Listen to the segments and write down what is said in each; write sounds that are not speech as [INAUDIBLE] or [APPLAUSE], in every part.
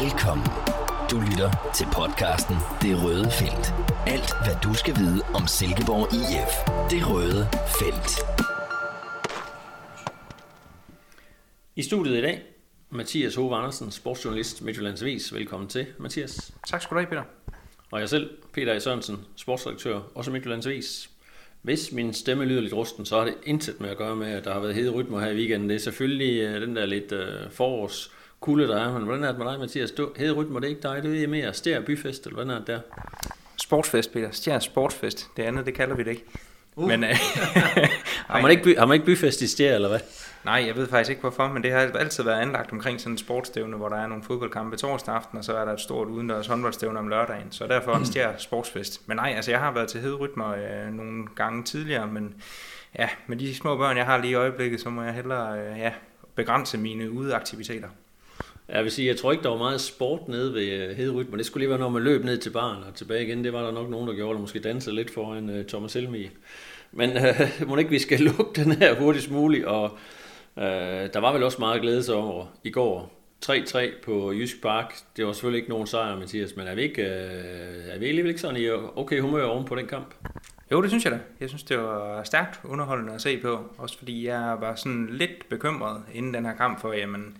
Velkommen. Du lytter til podcasten Det Røde Felt. Alt, hvad du skal vide om Silkeborg IF. Det Røde Felt. I studiet i dag, Mathias Hove Andersen, sportsjournalist Midtjyllands Avis. Velkommen til, Mathias. Tak skal du have, Peter. Og jeg selv, Peter A. Sørensen, sportsredaktør, også Midtjyllands Avis. Hvis min stemme lyder lidt rusten, så har det intet med at gøre med, at der har været hede rytmer her i weekenden. Det er selvfølgelig øh, den der lidt øh, forårs kulde, der er. Men hvordan er det med dig, Mathias? Du, hede rytmer, det er ikke dig. Det er mere Stær Byfest, eller hvordan er det der? Sportsfest, Peter. Stjern Sportsfest. Det andet, det kalder vi det ikke. Uh. Men, øh, [LAUGHS] har, man ikke by, har man ikke byfest i Stær, eller hvad? Nej, jeg ved faktisk ikke hvorfor, men det har altid været anlagt omkring sådan en sportsstævne, hvor der er nogle fodboldkampe torsdag aften, og så er der et stort udendørs håndboldstævne om lørdagen. Så derfor en stjær sportsfest. Men nej, altså jeg har været til hederrytmer øh, nogle gange tidligere, men ja, med de små børn, jeg har lige i øjeblikket, så må jeg hellere øh, ja, begrænse mine udeaktiviteter. Jeg vil sige, jeg tror ikke, der var meget sport nede ved øh, hederrytmer. Det skulle lige være, når man løb ned til baren og tilbage igen. Det var der nok nogen, der gjorde, eller måske dansede lidt foran uh, Thomas Helmi. Men [LAUGHS] øh, uh, må ikke, vi skal [LAUGHS] lukke den her hurtigst muligt, og uh, der var vel også meget glæde sig over i går. 3-3 på Jysk Park. Det var selvfølgelig ikke nogen sejr, Mathias, men er vi, ikke, uh, er vi alligevel ikke sådan i okay humør oven på den kamp? Jo, det synes jeg da. Jeg synes, det var stærkt underholdende at se på. Også fordi jeg var sådan lidt bekymret inden den her kamp for, jamen,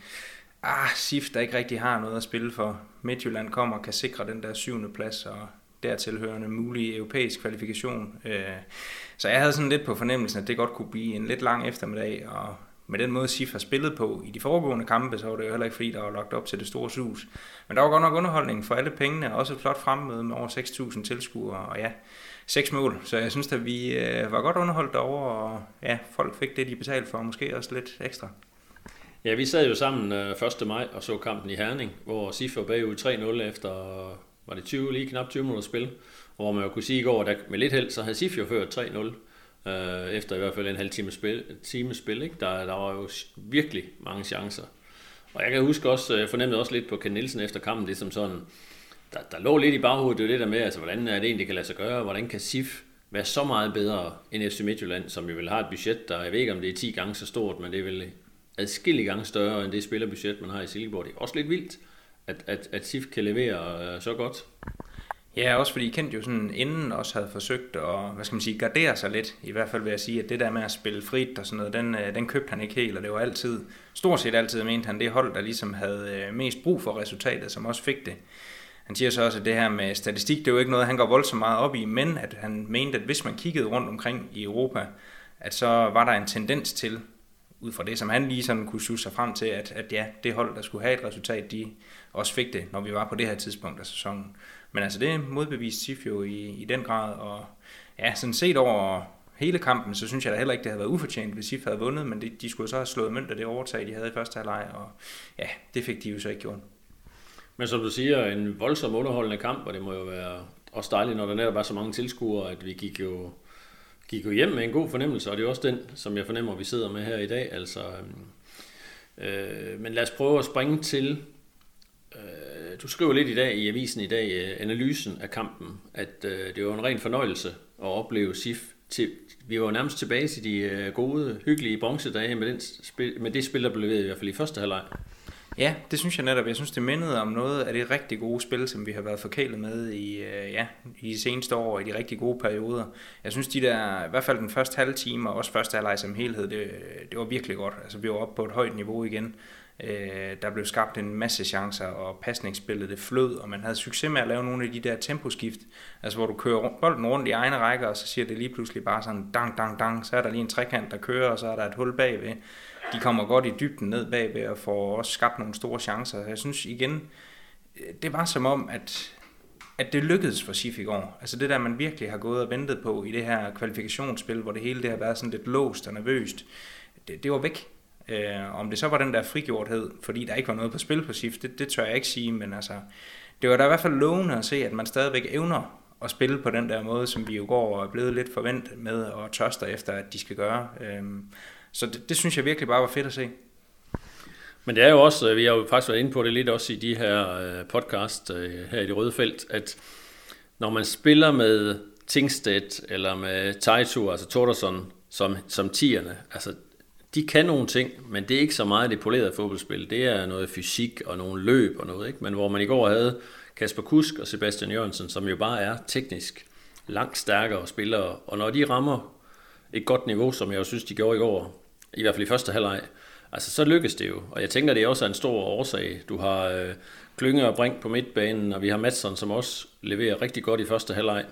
ah, SIF, der ikke rigtig har noget at spille for. Midtjylland kommer og kan sikre den der syvende plads, og dertilhørende mulig europæisk kvalifikation. Øh, så jeg havde sådan lidt på fornemmelsen, at det godt kunne blive en lidt lang eftermiddag, og med den måde SIF har spillet på i de foregående kampe, så var det jo heller ikke fordi, der var lagt op til det store sus. Men der var godt nok underholdning for alle pengene, og også et flot fremmøde med over 6.000 tilskuere, og ja, seks mål. Så jeg synes at vi øh, var godt underholdt derovre, og ja, folk fik det, de betalte for, og måske også lidt ekstra. Ja, vi sad jo sammen øh, 1. Maj og så kampen i Herning, hvor SIF var bagud 3-0 efter, var det 20, lige knap 20 minutter spil, og hvor man jo kunne sige i går, at med lidt held, så havde SIF jo ført 3-0 øh, efter i hvert fald en halv time spil. Time spil ikke? Der, der var jo virkelig mange chancer. Og jeg kan huske også, øh, jeg fornemmede også lidt på Ken Nielsen efter kampen, det som sådan, der, der lå lidt i baghovedet, det var det der med, altså, hvordan er det egentlig, kan lade sig gøre, hvordan kan SIF være så meget bedre end FC Midtjylland, som jo vil have et budget, der, jeg ved ikke om det er 10 gange så stort, men det er vel adskillige gange større end det spillerbudget, man har i Silkeborg. Det er også lidt vildt, at, at, at SIF kan levere øh, så godt. Ja, også fordi Kent jo sådan inden også havde forsøgt at, hvad skal man sige, gardere sig lidt. I hvert fald vil jeg sige, at det der med at spille frit og sådan noget, den, øh, den købte han ikke helt, og det var altid, stort set altid mente han, det hold, der ligesom havde øh, mest brug for resultatet, som også fik det. Han siger så også, at det her med statistik, det er jo ikke noget, han går voldsomt meget op i, men at han mente, at hvis man kiggede rundt omkring i Europa, at så var der en tendens til, ud fra det, som han lige sådan kunne suge sig frem til, at, at ja, det hold, der skulle have et resultat, de også fik det, når vi var på det her tidspunkt af sæsonen. Men altså det modbeviste Sif jo i, i den grad, og ja, sådan set over hele kampen, så synes jeg da heller ikke, det havde været ufortjent, hvis Sif havde vundet, men de, de skulle så have slået mønt af det overtag, de havde i første halvleg, og ja, det fik de jo så ikke gjort. Men som du siger, en voldsom underholdende kamp, og det må jo være også dejligt, når der netop er så mange tilskuere, at vi gik jo, gik jo hjem med en god fornemmelse, og det er også den, som jeg fornemmer, vi sidder med her i dag. Altså, øh, men lad os prøve at springe til øh, du skriver lidt i dag i avisen i dag, øh, analysen af kampen, at øh, det var en ren fornøjelse at opleve SIF. Til, vi var nærmest tilbage til de øh, gode, hyggelige bronzedage med, den spil, med det spil, der blev leveret i hvert fald i første halvleg. Ja, det synes jeg netop. Jeg synes, det mindede om noget af det rigtig gode spil, som vi har været forkælet med i, øh, ja, i de seneste år, i de rigtig gode perioder. Jeg synes, de der, i hvert fald den første halve time, og også første halvleg som helhed, det, det var virkelig godt. Altså, vi var oppe på et højt niveau igen. Øh, der blev skabt en masse chancer, og pasningsspillet det flød, og man havde succes med at lave nogle af de der temposkift, altså hvor du kører bolden rundt i egne rækker, og så siger det lige pludselig bare sådan dang, dang, dang, så er der lige en trekant, der kører, og så er der et hul bagved. De kommer godt i dybden ned bagved, og får også skabt nogle store chancer. Jeg synes igen, øh, det var som om, at at det lykkedes for SIF i går. Altså det der, man virkelig har gået og ventet på i det her kvalifikationsspil, hvor det hele det har været sådan lidt låst og nervøst, det, det var væk. Øh, om det så var den der frigjorthed, fordi der ikke var noget på spil på shift, det, det tør jeg ikke sige, men altså, det var da i hvert fald lovende at se, at man stadigvæk evner at spille på den der måde, som vi jo går og er blevet lidt forventet med og tørster efter, at de skal gøre. Øh, så det, det synes jeg virkelig bare var fedt at se. Men det er jo også, øh, vi har jo faktisk været inde på det lidt også i de her øh, podcast øh, her i det røde felt, at når man spiller med Tingstedt eller med Taito, altså Tordersson, som, som tierne, altså de kan nogle ting, men det er ikke så meget det polerede fodboldspil. Det er noget fysik og nogle løb og noget, ikke? Men hvor man i går havde Kasper Kusk og Sebastian Jørgensen, som jo bare er teknisk langt stærkere spillere, og når de rammer et godt niveau, som jeg jo synes, de gjorde i går, i hvert fald i første halvleg, altså så lykkes det jo. Og jeg tænker, det er også en stor årsag. Du har øh, Klynge og Brink på midtbanen, og vi har Madsen, som også leverer rigtig godt i første halvleg.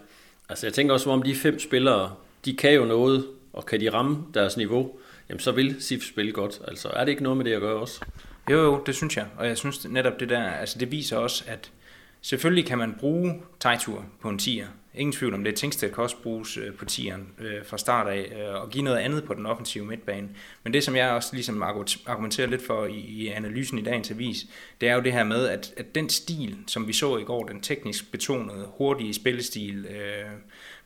Altså jeg tænker også, om de fem spillere, de kan jo noget, og kan de ramme deres niveau, jamen så vil SIF spille godt. Altså er det ikke noget med det at gøre også? Jo, jo, det synes jeg. Og jeg synes netop det der, altså det viser også, at selvfølgelig kan man bruge Tejtur på en tier. Ingen tvivl om det. Tingsted kan også bruges øh, på tieren øh, fra start af, øh, og give noget andet på den offensive midtbane. Men det, som jeg også ligesom argumenterer lidt for i, i analysen i dagens avis, det er jo det her med, at, at den stil, som vi så i går, den teknisk betonede, hurtige spillestil, øh,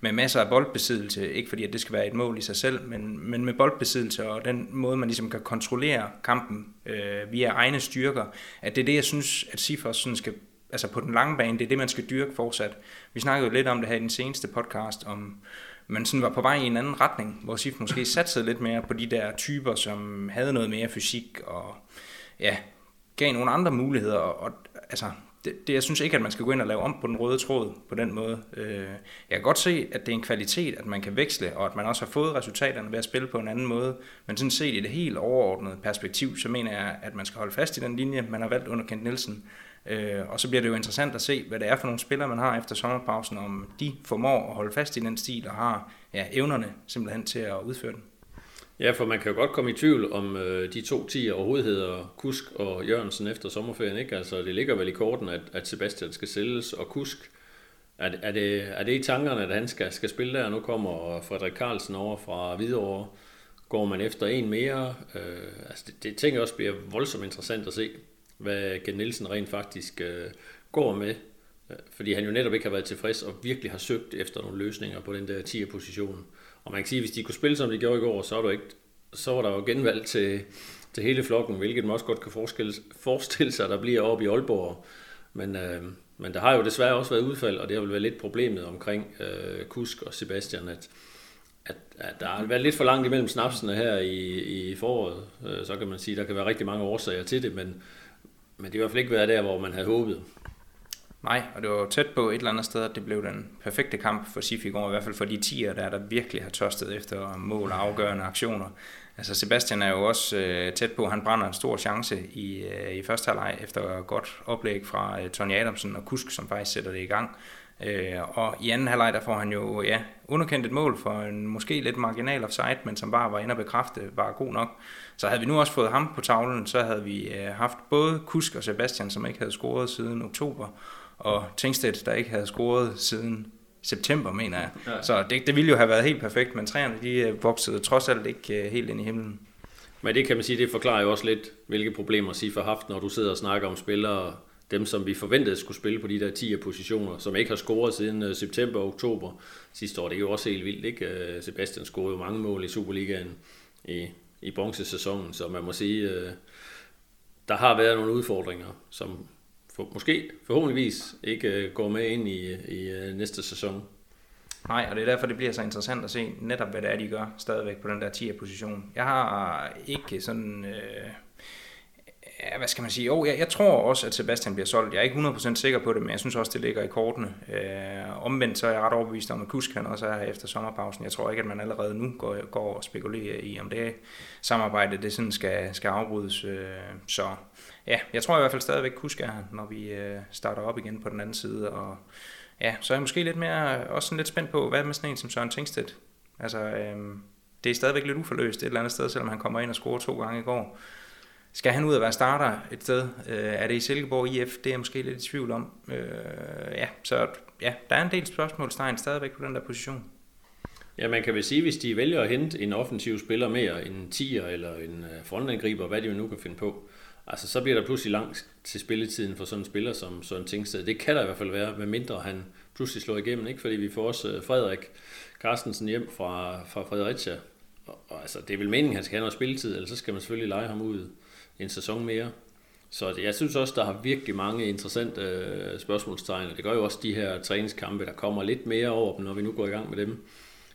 med masser af boldbesiddelse, ikke fordi at det skal være et mål i sig selv, men, men med boldbesiddelse og den måde, man ligesom kan kontrollere kampen øh, via egne styrker, at det er det, jeg synes, at Sifos sådan skal altså på den lange bane, det er det, man skal dyrke fortsat. Vi snakkede jo lidt om det her i den seneste podcast, om man sådan var på vej i en anden retning, hvor SIF måske [LAUGHS] satsede lidt mere på de der typer, som havde noget mere fysik og ja, gav nogle andre muligheder. Og, og altså, det, det, jeg synes ikke, at man skal gå ind og lave om på den røde tråd på den måde. Øh, jeg kan godt se, at det er en kvalitet, at man kan veksle, og at man også har fået resultaterne ved at spille på en anden måde. Men sådan set i det helt overordnede perspektiv, så mener jeg, at man skal holde fast i den linje, man har valgt under Kent Nielsen. Øh, og så bliver det jo interessant at se, hvad det er for nogle spillere, man har efter sommerpausen, om de formår at holde fast i den stil og har ja, evnerne simpelthen til at udføre den. Ja, for man kan jo godt komme i tvivl om øh, de to tiger overhovedet hedder Kusk og Jørgensen efter sommerferien. Ikke? Altså, det ligger vel i korten, at, at Sebastian skal sælges, og Kusk, er, er, det, er det i tankerne, at han skal, skal spille der? Nu kommer Frederik Carlsen over fra Hvidovre. Går man efter en mere? Øh, altså det, det tænker jeg også bliver voldsomt interessant at se hvad Gen Nielsen rent faktisk øh, går med, øh, fordi han jo netop ikke har været tilfreds og virkelig har søgt efter nogle løsninger på den der 10'er position. Og man kan sige, at hvis de kunne spille, som de gjorde i går, så var, du ikke, så var der jo genvalg til, til hele flokken, hvilket man også godt kan forestille sig, der bliver oppe i Aalborg. Men, øh, men der har jo desværre også været udfald, og det har vel været lidt problemet omkring øh, Kusk og Sebastian, at, at, at der har været lidt for langt imellem snapsene her i, i foråret. Øh, så kan man sige, at der kan være rigtig mange årsager til det, men, men det har i hvert fald ikke været der, hvor man havde håbet. Nej, og det var tæt på et eller andet sted, at det blev den perfekte kamp for Sif i går, i hvert fald for de tiger, der, der virkelig har tørstet efter mål og afgørende aktioner. Altså Sebastian er jo også øh, tæt på, han brænder en stor chance i, øh, i første halvleg efter godt oplæg fra øh, Tony Adamsen og Kusk, som faktisk sætter det i gang. Øh, og i anden halvleg, der får han jo ja, underkendt et mål for en måske lidt marginal offside, men som bare var inde og bekræfte, var god nok. Så havde vi nu også fået ham på tavlen, så havde vi øh, haft både Kusk og Sebastian, som ikke havde scoret siden oktober, og Tingstedt, der ikke havde scoret siden september, mener jeg. Ja. Så det, det ville jo have været helt perfekt, men træerne de øh, voksede trods alt ikke øh, helt ind i himlen. Men det kan man sige, det forklarer jo også lidt, hvilke problemer SIF har haft, når du sidder og snakker om spillere, dem som vi forventede skulle spille på de der 10 positioner, som ikke har scoret siden september og oktober sidste år. Det er jo også helt vildt, ikke? Sebastian scorede jo mange mål i Superligaen i, i bronzesæsonen, så man må sige, øh, der har været nogle udfordringer, som for, måske forhåbentligvis ikke øh, går med ind i, i øh, næste sæson. Nej, og det er derfor, det bliver så interessant at se netop, hvad det er, de gør stadigvæk på den der 10'er position. Jeg har ikke sådan... Øh, ja, hvad skal man sige? Jo, jeg, jeg tror også, at Sebastian bliver solgt. Jeg er ikke 100% sikker på det, men jeg synes også, det ligger i kortene. Øh, omvendt så er jeg ret overbevist om, at Kusk han også er efter sommerpausen. Jeg tror ikke, at man allerede nu går, går og spekulerer i, om det samarbejde det sådan skal, skal afbrydes. Øh, så ja, jeg tror i hvert fald stadigvæk, Kusk er her, når vi øh, starter op igen på den anden side. Og ja, så er jeg måske lidt mere, også sådan lidt spændt på, hvad med sådan en som Søren Tingstedt? Altså, øh, det er stadigvæk lidt uforløst et eller andet sted, selvom han kommer ind og scorer to gange i går. Skal han ud og være starter et sted? Øh, er det i Silkeborg IF? Det er jeg måske lidt i tvivl om. Øh, ja, så ja, der er en del spørgsmålstegn stadigvæk på den der position. Ja, man kan vel sige, hvis de vælger at hente en offensiv spiller mere, en 10'er eller en øh, frontangriber, hvad de nu kan finde på, altså så bliver der pludselig langt til spilletiden for sådan en spiller som Søren Tingsted. Det kan der i hvert fald være, med mindre han pludselig slår igennem, ikke? fordi vi får også øh, Frederik Carstensen hjem fra, fra Fredericia. Og, og, altså, det er vel meningen, at han skal have noget spilletid, eller så skal man selvfølgelig lege ham ud en sæson mere. Så jeg synes også, der har virkelig mange interessante øh, spørgsmålstegn, og det gør jo også de her træningskampe, der kommer lidt mere over dem, når vi nu går i gang med dem.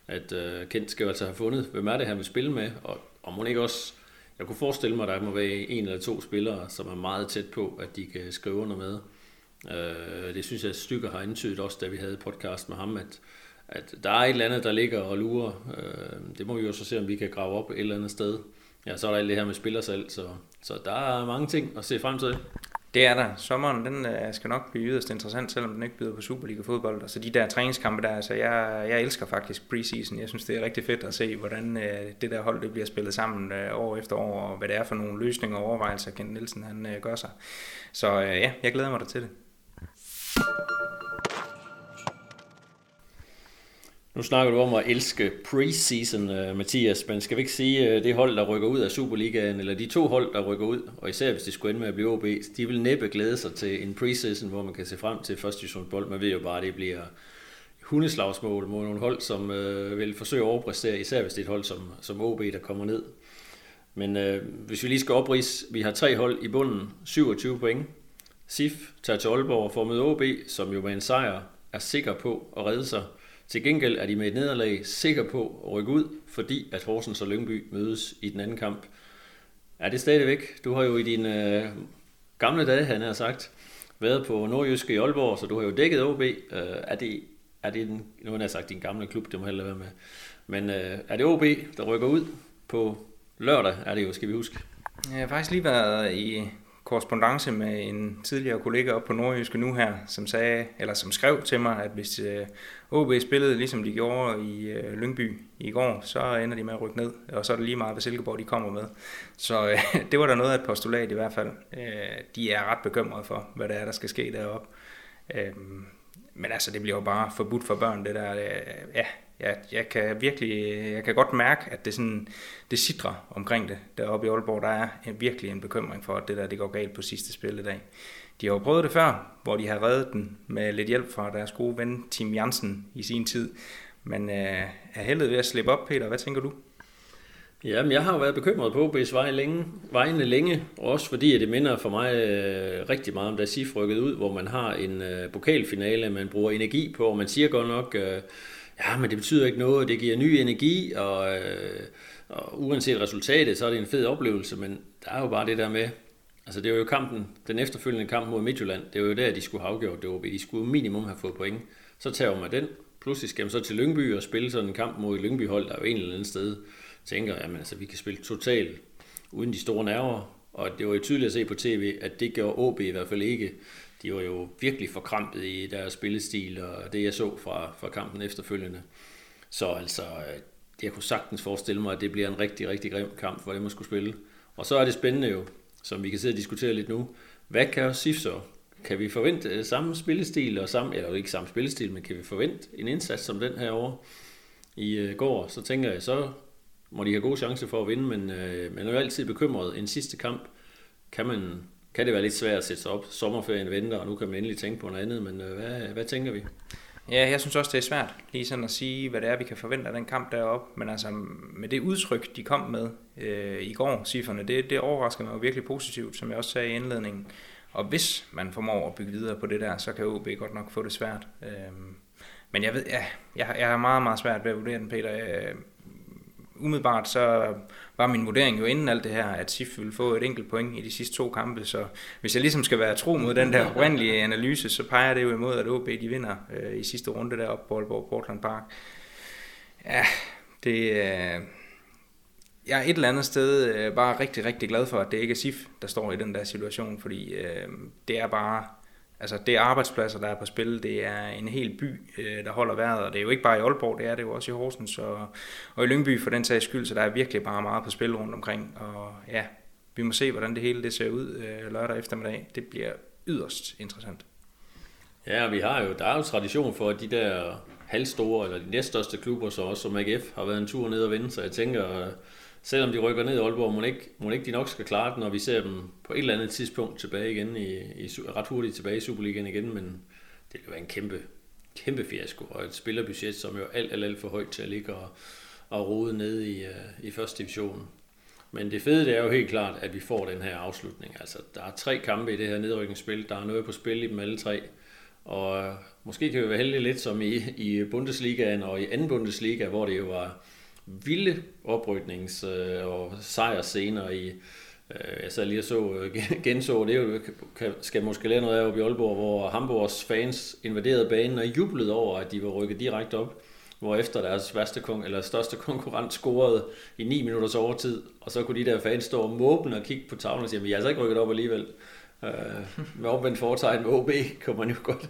At øh, Kent skal jo altså have fundet, hvem er det, han vil spille med, og, og må ikke også jeg kunne forestille mig, at der må være en eller to spillere, som er meget tæt på, at de kan skrive under med. Øh, det synes jeg, at Stykker har antydet også, da vi havde podcast med ham, at, at der er et eller andet, der ligger og lurer. Øh, det må vi jo så se, om vi kan grave op et eller andet sted. Ja, så er der alt det her med spillersalg, så, så der er mange ting at se frem til. Det er der. Sommeren den øh, skal nok blive yderst interessant, selvom den ikke byder på Superliga fodbold. Altså de der træningskampe der, altså jeg, jeg elsker faktisk preseason. Jeg synes, det er rigtig fedt at se, hvordan øh, det der hold det bliver spillet sammen øh, år efter år, og hvad det er for nogle løsninger og overvejelser, Kent Nielsen han øh, gør sig. Så øh, ja, jeg glæder mig da til det. Nu snakker du om at elske preseason, øh, Mathias, men skal vi ikke sige, øh, det hold, der rykker ud af Superligaen, eller de to hold, der rykker ud, og især hvis de skulle ende med at blive OB, de vil næppe glæde sig til en preseason, hvor man kan se frem til første divisionsbold. Man ved jo bare, at det bliver hundeslagsmål mod nogle hold, som øh, vil forsøge at overpræstere, især hvis det er et hold som, som OB, der kommer ned. Men øh, hvis vi lige skal oprise, vi har tre hold i bunden, 27 point. SIF tager til Aalborg for at møde OB, som jo med en sejr er sikker på at redde sig til gengæld er de med et nederlag sikre på at rykke ud, fordi at Horsens og Lyngby mødes i den anden kamp. Er det stadigvæk? Du har jo i dine øh, gamle dage, han har sagt, været på Nordjyske i Aalborg, så du har jo dækket OB. Øh, er det, er det en, nu har jeg sagt din gamle klub, det må heller være med. Men øh, er det OB, der rykker ud på lørdag, er det jo, skal vi huske? Jeg har faktisk lige været i korrespondence med en tidligere kollega op på Nordjyske nu her, som sagde, eller som skrev til mig, at hvis øh, OB spillede ligesom de gjorde i øh, Lyngby i går, så ender de med at rykke ned, og så er det lige meget, hvad Silkeborg de kommer med. Så øh, [LAUGHS] det var der noget af et postulat i hvert fald. Øh, de er ret bekymrede for, hvad der er, der skal ske deroppe. Øh, men altså, det bliver jo bare forbudt for børn, det der. Øh, ja, jeg, jeg kan virkelig, jeg kan godt mærke, at det, sådan, det sidder omkring det. Deroppe i Aalborg, der er en, virkelig en bekymring for, at det der det går galt på sidste spilledag. De har jo prøvet det før, hvor de har reddet den med lidt hjælp fra deres gode ven Tim Jansen i sin tid. Men øh, er heldet ved at slippe op, Peter? Hvad tænker du? Jamen, jeg har jo været bekymret på OB's vej længe, vejene længe, også fordi at det minder for mig øh, rigtig meget om, da SIF rykkede ud, hvor man har en øh, pokalfinale, man bruger energi på, og man siger godt nok, øh, ja, men det betyder ikke noget, det giver ny energi, og, øh, og uanset resultatet, så er det en fed oplevelse, men der er jo bare det der med, altså det var jo kampen, den efterfølgende kamp mod Midtjylland, det var jo der, de skulle have afgjort det OB, de skulle minimum have fået point, så tager man den, pludselig skal man så til Lyngby og spille sådan en kamp mod et Lyngby-hold, der er jo en eller anden sted tænker, jamen altså, vi kan spille totalt uden de store nerver, og det var jo tydeligt at se på tv, at det gjorde OB i hvert fald ikke de var jo virkelig forkrampet i deres spillestil, og det jeg så fra, fra kampen efterfølgende. Så altså, øh, jeg kunne sagtens forestille mig, at det bliver en rigtig, rigtig grim kamp for dem at skulle spille. Og så er det spændende jo, som vi kan sidde og diskutere lidt nu, hvad kan SIF så? Kan vi forvente øh, samme spillestil, og samme, eller ikke samme spillestil, men kan vi forvente en indsats som den her over i øh, går? Så tænker jeg, så må de have gode chancer for at vinde, men øh, man er jo altid bekymret. En sidste kamp, kan man kan det være lidt svært at sætte sig op. Sommerferien venter, og nu kan man endelig tænke på noget andet, men øh, hvad, hvad tænker vi? Ja, jeg synes også, det er svært lige sådan at sige, hvad det er, vi kan forvente af den kamp deroppe. Men altså, med det udtryk, de kom med øh, i går, cifrene, det, det overrasker mig jo virkelig positivt, som jeg også sagde i indledningen. Og hvis man formår at bygge videre på det der, så kan OB godt nok få det svært. Øh, men jeg ved, ja, jeg, jeg har meget, meget svært ved at vurdere den, Peter. Jeg, umiddelbart så var min vurdering jo inden alt det her, at SIF ville få et enkelt point i de sidste to kampe, så hvis jeg ligesom skal være tro mod den der oprindelige analyse, så peger det jo imod, at OB de vinder øh, i sidste runde deroppe på Aalborg Portland Park. Ja, det, øh, jeg er et eller andet sted øh, bare rigtig, rigtig glad for, at det ikke er SIF, der står i den der situation, fordi øh, det er bare Altså, det er arbejdspladser, der er på spil. Det er en hel by, øh, der holder vejret. Og det er jo ikke bare i Aalborg, det er det jo også i Horsens og, og i Lyngby for den sags skyld. Så der er virkelig bare meget på spil rundt omkring. Og ja, vi må se, hvordan det hele det ser ud øh, lørdag eftermiddag. Det bliver yderst interessant. Ja, vi har jo, der er jo tradition for, at de der halvstore, eller de næststørste klubber, så også som AGF, har været en tur ned og vinde. Så jeg tænker, selvom de rykker ned i Aalborg, må ikke, må ikke de nok skal klare det, når vi ser dem på et eller andet tidspunkt tilbage igen, i, i ret hurtigt tilbage i Superligaen igen, men det vil være en kæmpe, kæmpe fiasko, og et spillerbudget, som jo alt, alt, alt for højt til at ligge og, og rode ned i, uh, i første division. Men det fede det er jo helt klart, at vi får den her afslutning. Altså, der er tre kampe i det her nedrykningsspil. Der er noget på spil i dem alle tre. Og uh, måske kan vi være heldige lidt som i, i Bundesligaen og i anden Bundesliga, hvor det jo var vilde opryknings- øh, og sejrscener i, øh, jeg sad lige og så, øh, [LAUGHS] genså, det er jo, kan, skal måske lære noget af oppe i Aalborg, hvor Hamburgs fans invaderede banen og jublede over, at de var rykket direkte op hvor efter deres værste kon- eller største [LAUGHS] konkurrent scorede i 9 minutters overtid, og så kunne de der fans stå og måbne og kigge på tavlen og sige, vi er altså ikke rykket op alligevel. Øh, med omvendt foretegn med OB kunne man jo godt.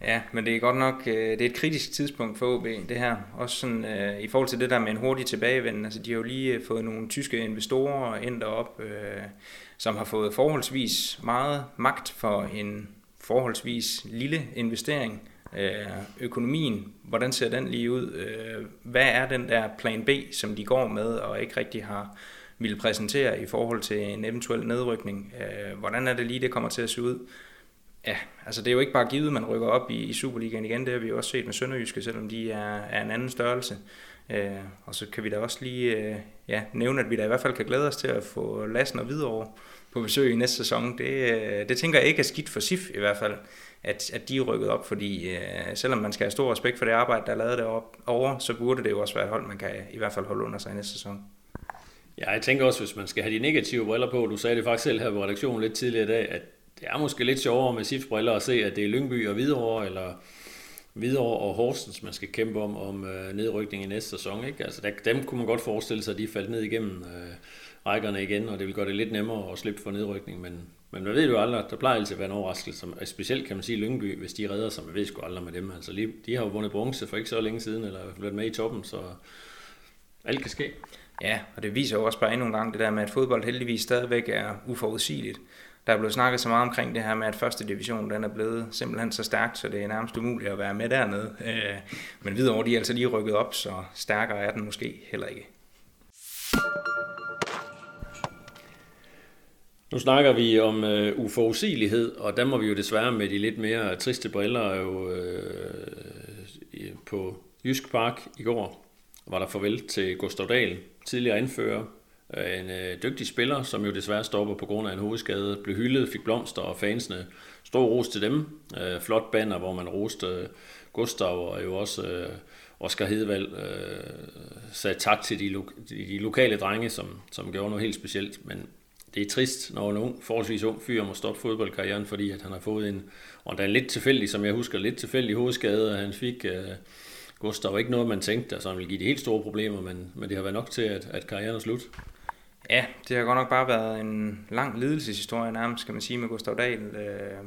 Ja, men det er godt nok øh, det er et kritisk tidspunkt for OB, det her. Også sådan, øh, i forhold til det der med en hurtig tilbagevenden. Altså, de har jo lige øh, fået nogle tyske investorer ind derop, øh, som har fået forholdsvis meget magt for en forholdsvis lille investering. Øh, økonomien, hvordan ser den lige ud? Øh, hvad er den der plan B, som de går med og ikke rigtig har ville præsentere i forhold til en eventuel nedrykning? Øh, hvordan er det lige, det kommer til at se ud? Ja, altså det er jo ikke bare givet, man rykker op i, i Superligaen igen. Det har vi jo også set med Sønderjyske, selvom de er, er en anden størrelse. Øh, og så kan vi da også lige øh, ja, nævne, at vi da i hvert fald kan glæde os til at få Lassen og Hvidovre på besøg i næste sæson. Det, øh, det tænker jeg ikke er skidt for SIF i hvert fald, at, at de er rykket op, fordi øh, selvom man skal have stor respekt for det arbejde, der er lavet derovre, over, så burde det jo også være et hold, man kan i hvert fald holde under sig i næste sæson. Ja, jeg tænker også, hvis man skal have de negative briller på, du sagde det faktisk selv her på redaktionen lidt tidligere i dag, at det er måske lidt sjovere med SIF-briller at se, at det er Lyngby og Hvidovre, eller Hvidovre og Horsens, man skal kæmpe om, om øh, nedrykning i næste sæson. Ikke? Altså, der, dem kunne man godt forestille sig, at de faldt ned igennem øh, rækkerne igen, og det vil gøre det lidt nemmere at slippe for nedrykning, men, men man ved jo aldrig, der plejer altid at være en overraskelse, specielt kan man sige Lyngby, hvis de redder sig, man ved sgu aldrig med dem. Altså, lige, de har jo vundet bronze for ikke så længe siden, eller været med i toppen, så alt kan ske. Ja, og det viser jo også bare endnu en gang det der med, at fodbold heldigvis stadigvæk er uforudsigeligt. Der er blevet snakket så meget omkring det her med, at første division den er blevet simpelthen så stærkt, så det er nærmest umuligt at være med dernede. Øh, men videre de er altså lige rykket op, så stærkere er den måske heller ikke. Nu snakker vi om øh, uforudsigelighed, og der må vi jo desværre med de lidt mere triste briller jo øh, på Jysk Park i går var der farvel til Gustav Dahl, tidligere anfører, Øh, en øh, dygtig spiller, som jo desværre stopper på grund af en hovedskade, blev hyldet, fik blomster, og fansene stor ros til dem. Øh, flot banner, hvor man roste øh, Gustav, og jo også øh, Oscar Hedvald øh, sagde tak til de, lo- de lokale drenge, som, som gjorde noget helt specielt. Men det er trist, når en ung, forholdsvis ung fyr må stoppe fodboldkarrieren, fordi at han har fået en, og der er lidt tilfældig, som jeg husker, lidt tilfældig hovedskade, og han fik... Øh, Gustav ikke noget, man tænkte, altså han ville give de helt store problemer, men, men det har været nok til, at, at karrieren er slut. Ja, det har godt nok bare været en lang lidelseshistorie nærmest, skal man sige, med Gustav Dahl. Øh,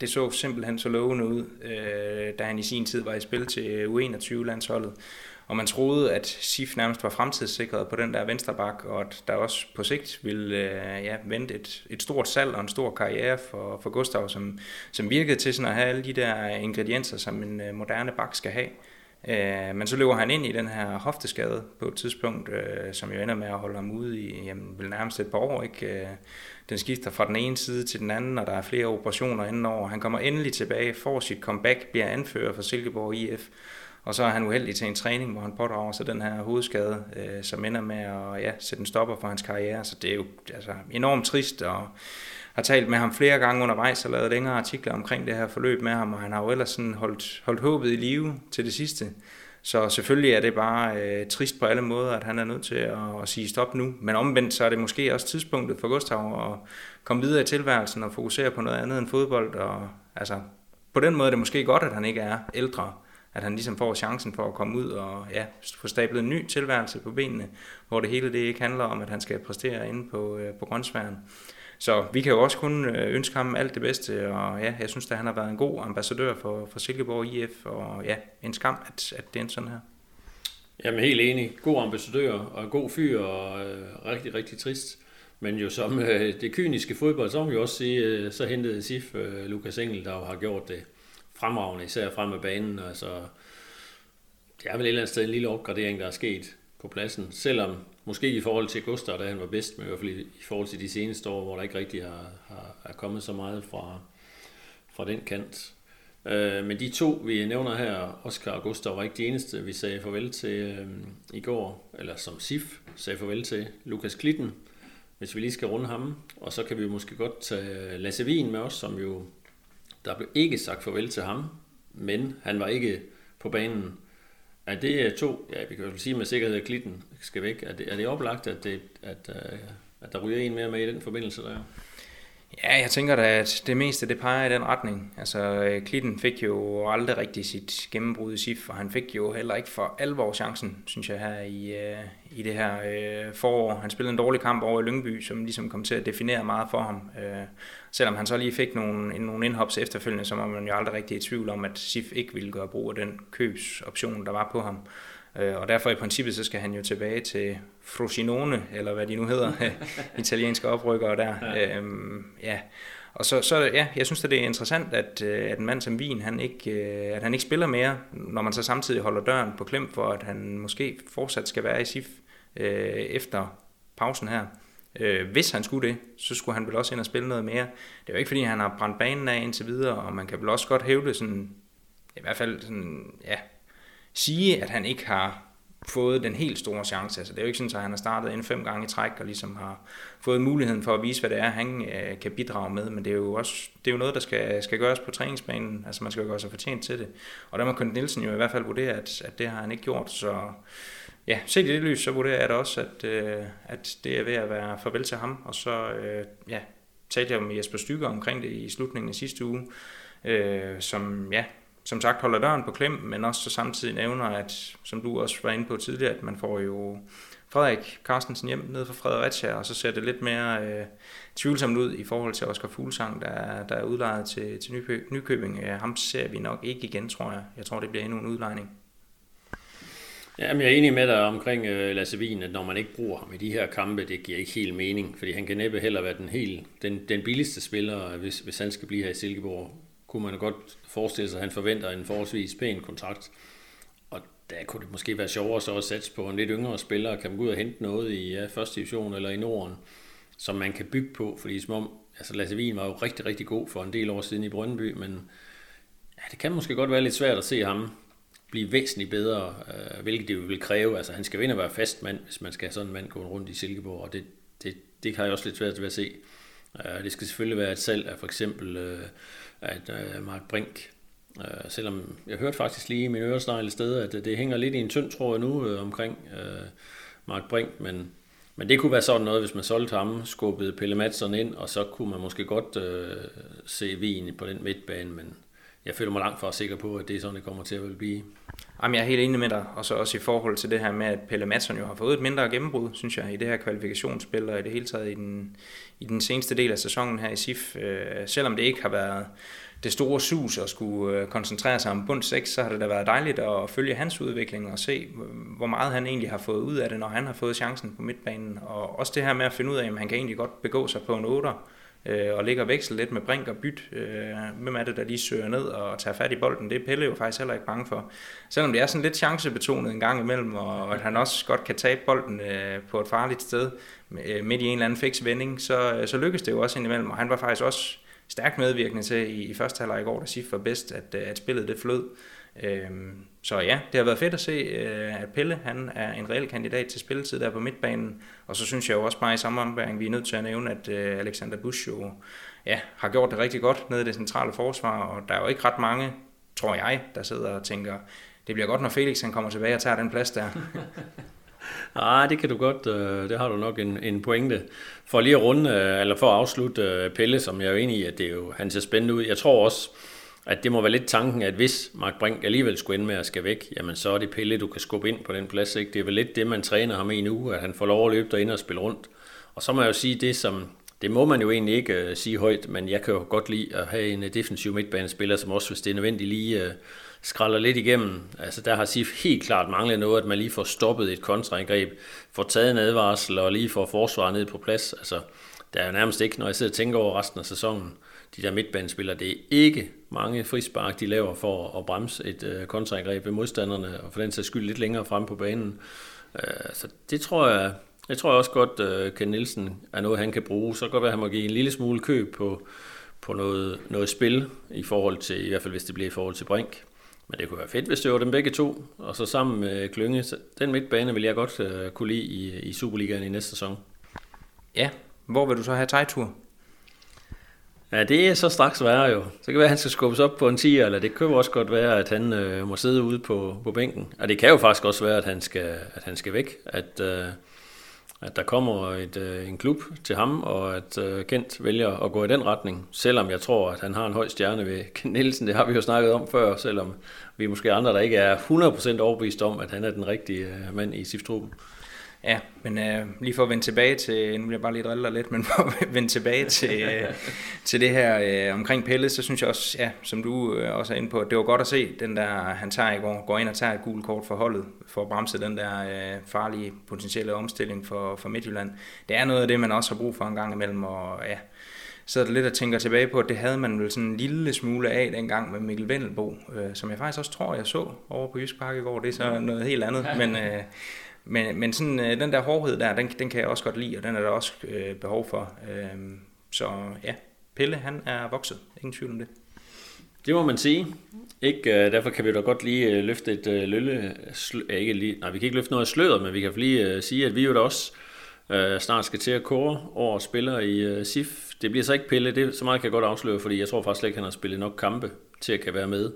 det så simpelthen så lovende ud, øh, da han i sin tid var i spil til U21-landsholdet. Og man troede, at SIF nærmest var fremtidssikret på den der venstre bak, og at der også på sigt ville øh, ja, vente et, et stort salg og en stor karriere for, for Gustav, som, som virkede til sådan at have alle de der ingredienser, som en moderne bak skal have. Øh, men så løber han ind i den her hofteskade på et tidspunkt, øh, som jo ender med at holde ham ude i jamen, vel nærmest et par år. Ikke? Øh, den skifter fra den ene side til den anden, og der er flere operationer indenover. Han kommer endelig tilbage, får sit comeback, bliver anfører for Silkeborg IF. Og så er han uheldig til en træning, hvor han pådrager sig den her hovedskade, øh, som ender med at ja, sætte en stopper for hans karriere. Så det er jo altså, enormt trist, og har talt med ham flere gange undervejs og lavet længere artikler omkring det her forløb med ham, og han har jo ellers sådan holdt, holdt håbet i live til det sidste. Så selvfølgelig er det bare øh, trist på alle måder, at han er nødt til at, at sige stop nu. Men omvendt så er det måske også tidspunktet for Gustav at komme videre i tilværelsen og fokusere på noget andet end fodbold. Og, altså, på den måde er det måske godt, at han ikke er ældre. At han ligesom får chancen for at komme ud og ja, få stablet en ny tilværelse på benene, hvor det hele det ikke handler om, at han skal præstere inde på, øh, på grønsværen. Så vi kan jo også kun øh, ønske ham alt det bedste, og ja, jeg synes, at han har været en god ambassadør for, for Silkeborg IF, og ja, en skam, at, at det er sådan her. Jamen helt enig. God ambassadør og god fyr, og øh, rigtig, rigtig trist. Men jo som øh, det kyniske fodbold, så må vi også sige, øh, så hentede SIF øh, Lukas Engel, der jo har gjort det fremragende, især frem med banen. Altså, det er vel et eller andet sted en lille opgradering, der er sket på pladsen, selvom Måske i forhold til Gustav, da han var bedst, men i hvert fald i, forhold til de seneste år, hvor der ikke rigtig har, har, er kommet så meget fra, fra den kant. Øh, men de to, vi nævner her, Oscar og Gustav, var ikke de eneste, vi sagde farvel til øh, i går, eller som SIF sagde farvel til Lukas Klitten, hvis vi lige skal runde ham. Og så kan vi måske godt tage Lasse Wien med os, som jo, der blev ikke sagt farvel til ham, men han var ikke på banen er det øh, to, ja, vi kan jo sige med sikkerhed, at Klitten skal væk. Er det, er det oplagt, at, det, at, øh, at der ryger en mere med i den forbindelse der? Ja, jeg tænker da, at det meste det peger i den retning. Altså, øh, Klitten fik jo aldrig rigtig sit gennembrud i SIF, og han fik jo heller ikke for alvor chancen, synes jeg, her i, i det her øh, forår. Han spillede en dårlig kamp over i Lyngby, som ligesom kom til at definere meget for ham selvom han så lige fik nogle, nogle indhops efterfølgende, så var man jo aldrig rigtig i tvivl om, at SIF ikke ville gøre brug af den købsoption, der var på ham. Øh, og derfor i princippet, så skal han jo tilbage til Frosinone, eller hvad de nu hedder, [LAUGHS] [LAUGHS] italienske oprykkere der. Ja. Øhm, ja. Og så, så ja, jeg synes, at det er interessant, at, øh, at en mand som Wien, han ikke, øh, at han ikke spiller mere, når man så samtidig holder døren på klem for, at han måske fortsat skal være i SIF øh, efter pausen her. Øh, hvis han skulle det, så skulle han vel også ind og spille noget mere. Det er jo ikke, fordi han har brændt banen af indtil videre, og man kan vel også godt hævde sådan, i hvert fald sådan, ja, sige, at han ikke har fået den helt store chance. Altså, det er jo ikke sådan, at han har startet ind fem gange i træk og ligesom har fået muligheden for at vise, hvad det er, han øh, kan bidrage med. Men det er jo også det er jo noget, der skal, skal gøres på træningsbanen. Altså man skal jo gøre sig fortjent til det. Og der må Kent Nielsen jo i hvert fald vurdere, at, at det har han ikke gjort. Så ja, set i det lys, så vurderer jeg da også, at, øh, at det er ved at være farvel til ham. Og så øh, ja, talte jeg med Jesper Stykker omkring det i slutningen af sidste uge, øh, som ja, som sagt holder døren på klem, men også så samtidig nævner, at som du også var inde på tidligere, at man får jo Frederik Carstensen hjem ned fra Fredericia, og så ser det lidt mere øh, tvivlsomt ud i forhold til Oscar Fuglsang, der, der er udlejet til, til Nykøbing. Ham ser vi nok ikke igen, tror jeg. Jeg tror, det bliver endnu en udlejning. Jamen, jeg er enig med dig omkring øh, Lasse Wien, at når man ikke bruger ham i de her kampe, det giver ikke helt mening, fordi han kan næppe heller være den, helt, den, den billigste spiller, hvis, hvis han skal blive her i Silkeborg. Kunne man godt forestille sig, at han forventer en forholdsvis pæn kontrakt. Og der kunne det måske være sjovere så at sætte på en lidt yngre spiller, kan man gå ud og hente noget i ja, første division eller i Norden, som man kan bygge på, fordi som om, altså Lasse Wien var jo rigtig, rigtig god for en del år siden i Brøndby, men ja, det kan måske godt være lidt svært at se ham blive væsentligt bedre, øh, hvilket det vil kræve. Altså han skal vinde at være fast mand, hvis man skal have sådan en mand gå rundt i Silkeborg, og det, det, det har jeg også lidt svært ved at se. Øh, det skal selvfølgelig være et salg af for eksempel øh, at øh, Mark Brink, øh, selvom jeg hørte faktisk lige i min øresnegle sted, at det, det hænger lidt i en tynd tråd nu øh, omkring øh, Mark Brink, men, men det kunne være sådan noget, hvis man solgte ham, skubbede Pelle Madsen ind, og så kunne man måske godt øh, se vin på den midtbane, men jeg føler mig langt fra sikker på, at det er sådan, det kommer til at blive. Jamen, jeg er helt enig med dig, og så også i forhold til det her med, at Pelle Madsen jo har fået et mindre gennembrud, synes jeg, i det her kvalifikationsspil, og i det hele taget i den, i den seneste del af sæsonen her i SIF. Øh, selvom det ikke har været det store sus at skulle øh, koncentrere sig om bund 6, så har det da været dejligt at følge hans udvikling og se, øh, hvor meget han egentlig har fået ud af det, når han har fået chancen på midtbanen. Og også det her med at finde ud af, at han kan egentlig godt begå sig på en 8'er, øh, og ligger og veksler lidt med Brink og Byt. Øh, hvem er det, der lige søger ned og tager fat i bolden? Det er Pelle jo faktisk heller ikke bange for. Selvom det er sådan lidt chancebetonet en gang imellem, og at han også godt kan tabe bolden øh, på et farligt sted øh, midt i en eller anden fix vending, så, øh, så lykkes det jo også indimellem. Og han var faktisk også stærkt medvirkende til i, i første halvleg i går, da Sif var bedst, at, øh, at spillet det flød. Øhm, så ja, det har været fedt at se, øh, at Pelle han er en reel kandidat til spilletid der på midtbanen. Og så synes jeg jo også bare i samme omgang, vi er nødt til at nævne, at øh, Alexander Busch jo ja, har gjort det rigtig godt nede i det centrale forsvar. Og der er jo ikke ret mange, tror jeg, der sidder og tænker, det bliver godt, når Felix han kommer tilbage og tager den plads der. [LAUGHS] Ah, det kan du godt, øh, det har du nok en, en pointe. For lige at runde, øh, eller for at afslutte øh, Pelle, som jeg er enig i, at det er jo, han ser spændende ud. Jeg tror også, at det må være lidt tanken, at hvis Mark Brink alligevel skulle ende med at skal væk, jamen så er det Pelle, du kan skubbe ind på den plads. Ikke? Det er vel lidt det, man træner ham i nu, at han får lov at løbe derinde og spille rundt. Og så må jeg jo sige det, som det må man jo egentlig ikke uh, sige højt, men jeg kan jo godt lide at have en øh, defensiv midtbanespiller, som også, hvis det er nødvendigt, lige øh, uh, skralder lidt igennem. Altså der har Sif helt klart manglet noget, at man lige får stoppet et kontraangreb, får taget en advarsel og lige får forsvaret ned på plads. Altså der er jo nærmest ikke, når jeg sidder og tænker over resten af sæsonen, de der midtbanespillere, det er ikke mange frispark, de laver for at bremse et øh, kontraangreb ved modstanderne, og for den sags skyld lidt længere frem på banen. Øh, så det tror jeg, jeg tror også godt, øh, Ken Nielsen er noget, han kan bruge. Så kan det godt være, at han må give en lille smule køb på, på noget, noget spil, i forhold til, i hvert fald hvis det bliver i forhold til Brink. Men det kunne være fedt, hvis det var dem begge to, og så sammen med Klynge. Så den midtbane vil jeg godt øh, kunne lide i, i Superligaen i næste sæson. Ja, hvor vil du så have tegtur? Ja, det er så straks værre jo. Så kan være, at han skal skubbes op på en 10, eller det kan jo også godt være, at han øh, må sidde ude på, på bænken. Og det kan jo faktisk også være, at han skal, at han skal væk. At, øh, at der kommer et, øh, en klub til ham, og at øh, Kent vælger at gå i den retning. Selvom jeg tror, at han har en høj stjerne ved [LAUGHS] Kent Nielsen. Det har vi jo snakket om før, selvom vi måske andre, der ikke er 100% overbevist om, at han er den rigtige øh, mand i SIF-truppen. Ja, men øh, lige for at vende tilbage til, nu vil jeg bare lige drille dig lidt, men for at vende tilbage til, [LAUGHS] øh, til det her øh, omkring Pelle, så synes jeg også, ja, som du øh, også er inde på, at det var godt at se den der, han tager i går, går ind og tager et gult kort for holdet, for at bremse den der øh, farlige potentielle omstilling for, for Midtjylland. Det er noget af det, man også har brug for en gang imellem, og ja, så er det lidt at tænke tilbage på, at det havde man vel sådan en lille smule af dengang med Mikkel Vendelbo, øh, som jeg faktisk også tror, jeg så over på Jysk Park i går. Det er så noget helt andet, [LAUGHS] men... Øh, men, men sådan, øh, den der hårdhed der, den, den kan jeg også godt lide, og den er der også øh, behov for. Øh, så ja, Pelle han er vokset, ingen tvivl om det. Det må man sige. Ikke, øh, derfor kan vi da godt lige øh, løfte et øh, lølle... Slø, ikke lige, nej, vi kan ikke løfte noget af sløret, men vi kan lige øh, sige, at vi jo da også øh, snart skal til at kåre over spillere i øh, SIF. Det bliver så ikke Pelle, det, så meget kan jeg godt afsløre, fordi jeg tror faktisk slet ikke, han har spillet nok kampe til at kan være med.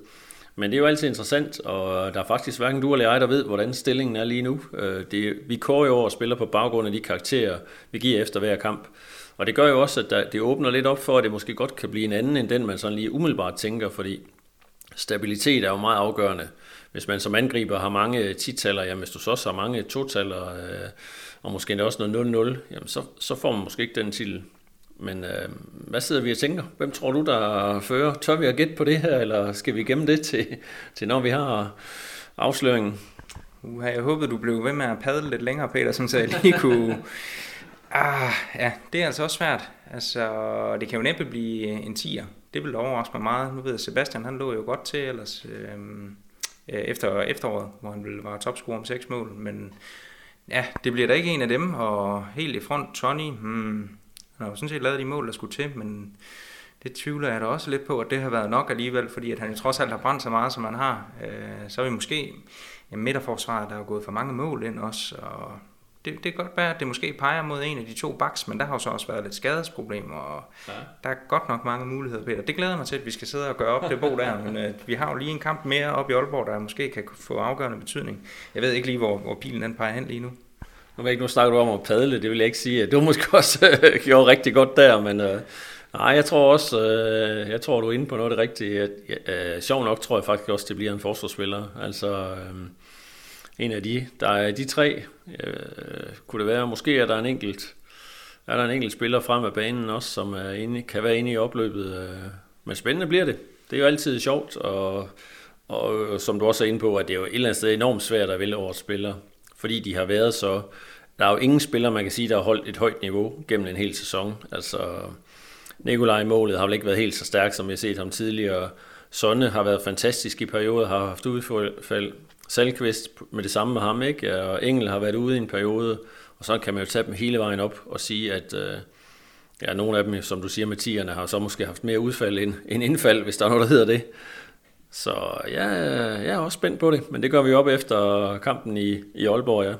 Men det er jo altid interessant, og der er faktisk hverken du eller jeg, der ved, hvordan stillingen er lige nu. Øh, det, vi kører jo over og spiller på baggrund af de karakterer, vi giver efter hver kamp. Og det gør jo også, at der, det åbner lidt op for, at det måske godt kan blive en anden, end den man sådan lige umiddelbart tænker, fordi stabilitet er jo meget afgørende. Hvis man som angriber har mange titaller, jamen hvis du så også har mange totaller, øh, og måske også noget 0-0, jamen så, så får man måske ikke den titel. Men øh, hvad sidder vi og tænker? Hvem tror du, der fører? Tør vi at gætte på det her, eller skal vi gemme det til, til når vi har afsløringen? Uh, jeg håbede, du blev ved med at padle lidt længere, Peter, så jeg lige kunne... [LAUGHS] Ah, ja, det er altså også svært. Altså, det kan jo næppe blive en tier. Det vil overraske mig meget. Nu ved jeg, Sebastian, han lå jo godt til ellers øhm, øh, efter efteråret, hvor han ville være topscorer om seks mål. Men ja, det bliver da ikke en af dem. Og helt i front, Tony, hmm, han har jo sådan set lavet de mål, der skulle til, men det tvivler jeg da også lidt på, at det har været nok alligevel, fordi at han jo trods alt har brændt så meget, som han har. Øh, så er vi måske ja, midterforsvaret, der er gået for mange mål ind også, og det, det kan godt være, at det måske peger mod en af de to baks, men der har jo så også været lidt skadesproblemer, og ja. der er godt nok mange muligheder, Peter. Det glæder mig til, at vi skal sidde og gøre op det bo der, [LAUGHS] men uh, vi har jo lige en kamp mere op i Aalborg, der måske kan få afgørende betydning. Jeg ved ikke lige, hvor, hvor pilen den peger hen lige nu. Nu ved jeg ikke, nu snakker du om at padle, det vil jeg ikke sige. Det var måske [LAUGHS] også øh, gjort rigtig godt der, men øh, nej, jeg tror også, øh, jeg tror, du er inde på noget af det rigtige. Øh, sjov nok tror jeg faktisk også, det bliver en forsvarsspiller. Altså, øh, en af de, der er de tre, øh, kunne det være, måske er der en enkelt, er der en enkelt spiller frem af banen også, som er inde, kan være inde i opløbet. Øh, men spændende bliver det. Det er jo altid sjovt, og, og øh, som du også er inde på, at det er jo et eller andet sted enormt svært at vælge over spiller fordi de har været så... Der er jo ingen spiller, man kan sige, der har holdt et højt niveau gennem en hel sæson. Altså, Nikolaj målet har vel ikke været helt så stærk, som vi har set ham tidligere. Sonne har været fantastisk i perioder, har haft udfald. Salkvist med det samme med ham, ikke? Og Engel har været ude i en periode, og så kan man jo tage dem hele vejen op og sige, at øh, ja, nogle af dem, som du siger med tierne, har så måske haft mere udfald end, end indfald, hvis der er noget, der hedder det. Så ja, jeg er også spændt på det, men det gør vi op efter kampen i, i Aalborg, ja.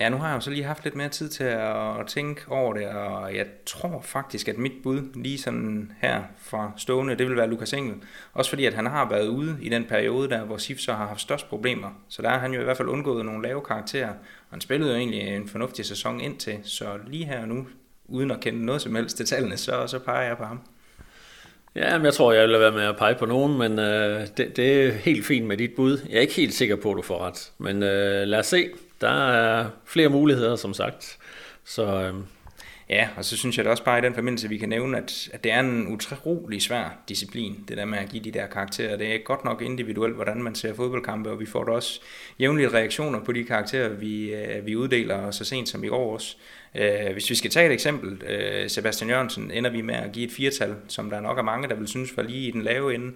Ja, nu har jeg jo så lige haft lidt mere tid til at tænke over det, og jeg tror faktisk, at mit bud lige sådan her fra stående, det vil være Lukas Engel. Også fordi, at han har været ude i den periode der, hvor Sif så har haft størst problemer. Så der har han jo i hvert fald undgået nogle lave karakterer. Og han spillede jo egentlig en fornuftig sæson indtil, så lige her og nu, uden at kende noget som helst til tallene, så, så peger jeg på ham. Ja, men jeg tror, jeg vil være med at pege på nogen, men øh, det, det er helt fint med dit bud. Jeg er ikke helt sikker på, at du får ret, men øh, lad os se. Der er flere muligheder, som sagt. Så, øh, Ja, og så synes jeg da også bare i den forbindelse, vi kan nævne, at, at det er en utrolig svær disciplin, det der med at give de der karakterer. Det er godt nok individuelt, hvordan man ser fodboldkampe, og vi får da også jævnlige reaktioner på de karakterer, vi, øh, vi uddeler så sent som i går også. Øh, hvis vi skal tage et eksempel, øh, Sebastian Jørgensen, ender vi med at give et firtal, som der nok er mange, der vil synes var lige i den lave ende.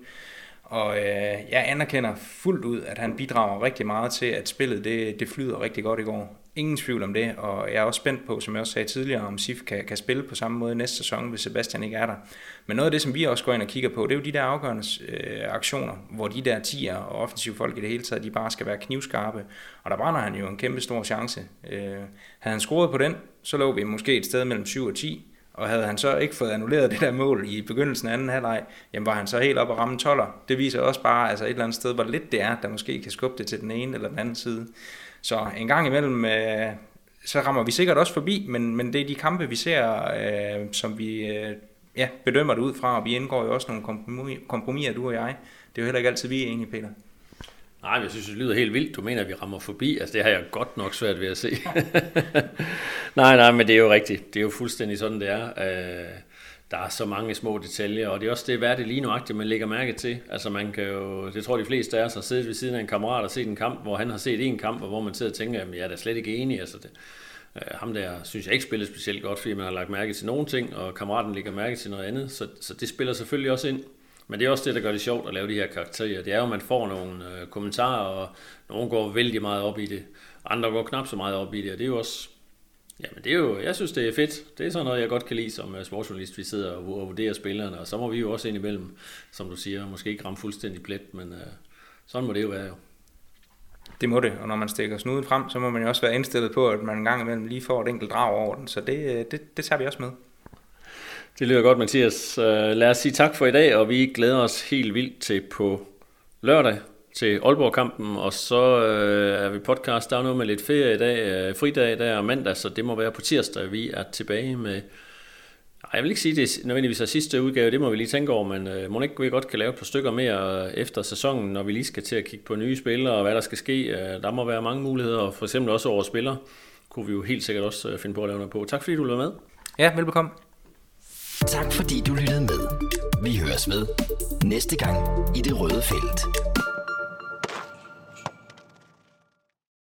Og øh, jeg anerkender fuldt ud, at han bidrager rigtig meget til, at spillet det, det flyder rigtig godt i går. Ingen tvivl om det, og jeg er også spændt på, som jeg også sagde tidligere, om Sif kan, kan spille på samme måde næste sæson, hvis Sebastian ikke er der. Men noget af det, som vi også går ind og kigger på, det er jo de der afgørende øh, aktioner, hvor de der tiger og offensive folk i det hele taget, de bare skal være knivskarpe. Og der brænder han jo en kæmpe stor chance. Øh, havde han scoret på den, så lå vi måske et sted mellem 7 og 10, Og havde han så ikke fået annulleret det der mål i begyndelsen af anden halvleg, jamen var han så helt op og ramme toller. Det viser også bare altså et eller andet sted, hvor lidt det er, der måske kan skubbe det til den ene eller den anden side. Så en gang imellem, øh, så rammer vi sikkert også forbi, men, men det er de kampe, vi ser, øh, som vi øh, ja, bedømmer det ud fra, og vi indgår jo også nogle kompromiser, du og jeg. Det er jo heller ikke altid, vi er enige, Peter. Nej, jeg synes, det lyder helt vildt. Du mener, at vi rammer forbi. Altså, det har jeg godt nok svært ved at se. [LAUGHS] nej, nej, men det er jo rigtigt. Det er jo fuldstændig sådan, det er. Øh, der er så mange små detaljer, og det er også det, værd det lige nuagtigt, man lægger mærke til. Altså man kan jo, det tror de fleste af os har siddet ved siden af en kammerat og set en kamp, hvor han har set en kamp, og hvor man sidder og tænker, at jeg er da slet ikke enig. Altså det, øh, ham der synes jeg ikke spiller specielt godt, fordi man har lagt mærke til nogle ting, og kammeraten lægger mærke til noget andet, så, så det spiller selvfølgelig også ind. Men det er også det, der gør det sjovt at lave de her karakterer. Det er jo, at man får nogle øh, kommentarer, og nogle går vældig meget op i det. Andre går knap så meget op i det, og det er jo også... Jamen det er jo, jeg synes det er fedt. Det er sådan noget, jeg godt kan lide som uh, sportsjournalist. Vi sidder og vurderer spillerne, og så må vi jo også indimellem, som du siger, måske ikke ramme fuldstændig plet, men uh, sådan må det jo være jo. Det må det, og når man stikker snuden frem, så må man jo også være indstillet på, at man en gang imellem lige får et enkelt drag over den. Så det, øh, det, det tager vi også med. Det lyder godt, Mathias. Øh, lad os sige tak for i dag, og vi glæder os helt vildt til på lørdag til Aalborg-kampen, og så øh, er vi podcast. Der er noget med lidt ferie i dag, øh, fridag i dag og mandag, så det må være på tirsdag, vi er tilbage med... Jeg vil ikke sige, det nødvendigvis er sidste udgave, det må vi lige tænke over, men øh, må ikke vi godt kan lave et par stykker mere efter sæsonen, når vi lige skal til at kigge på nye spillere og hvad der skal ske. Øh, der må være mange muligheder, for eksempel også over spillere, kunne vi jo helt sikkert også øh, finde på at lave noget på. Tak fordi du var med. Ja, velbekomme. Tak fordi du lyttede med. Vi høres ved næste gang i det røde felt.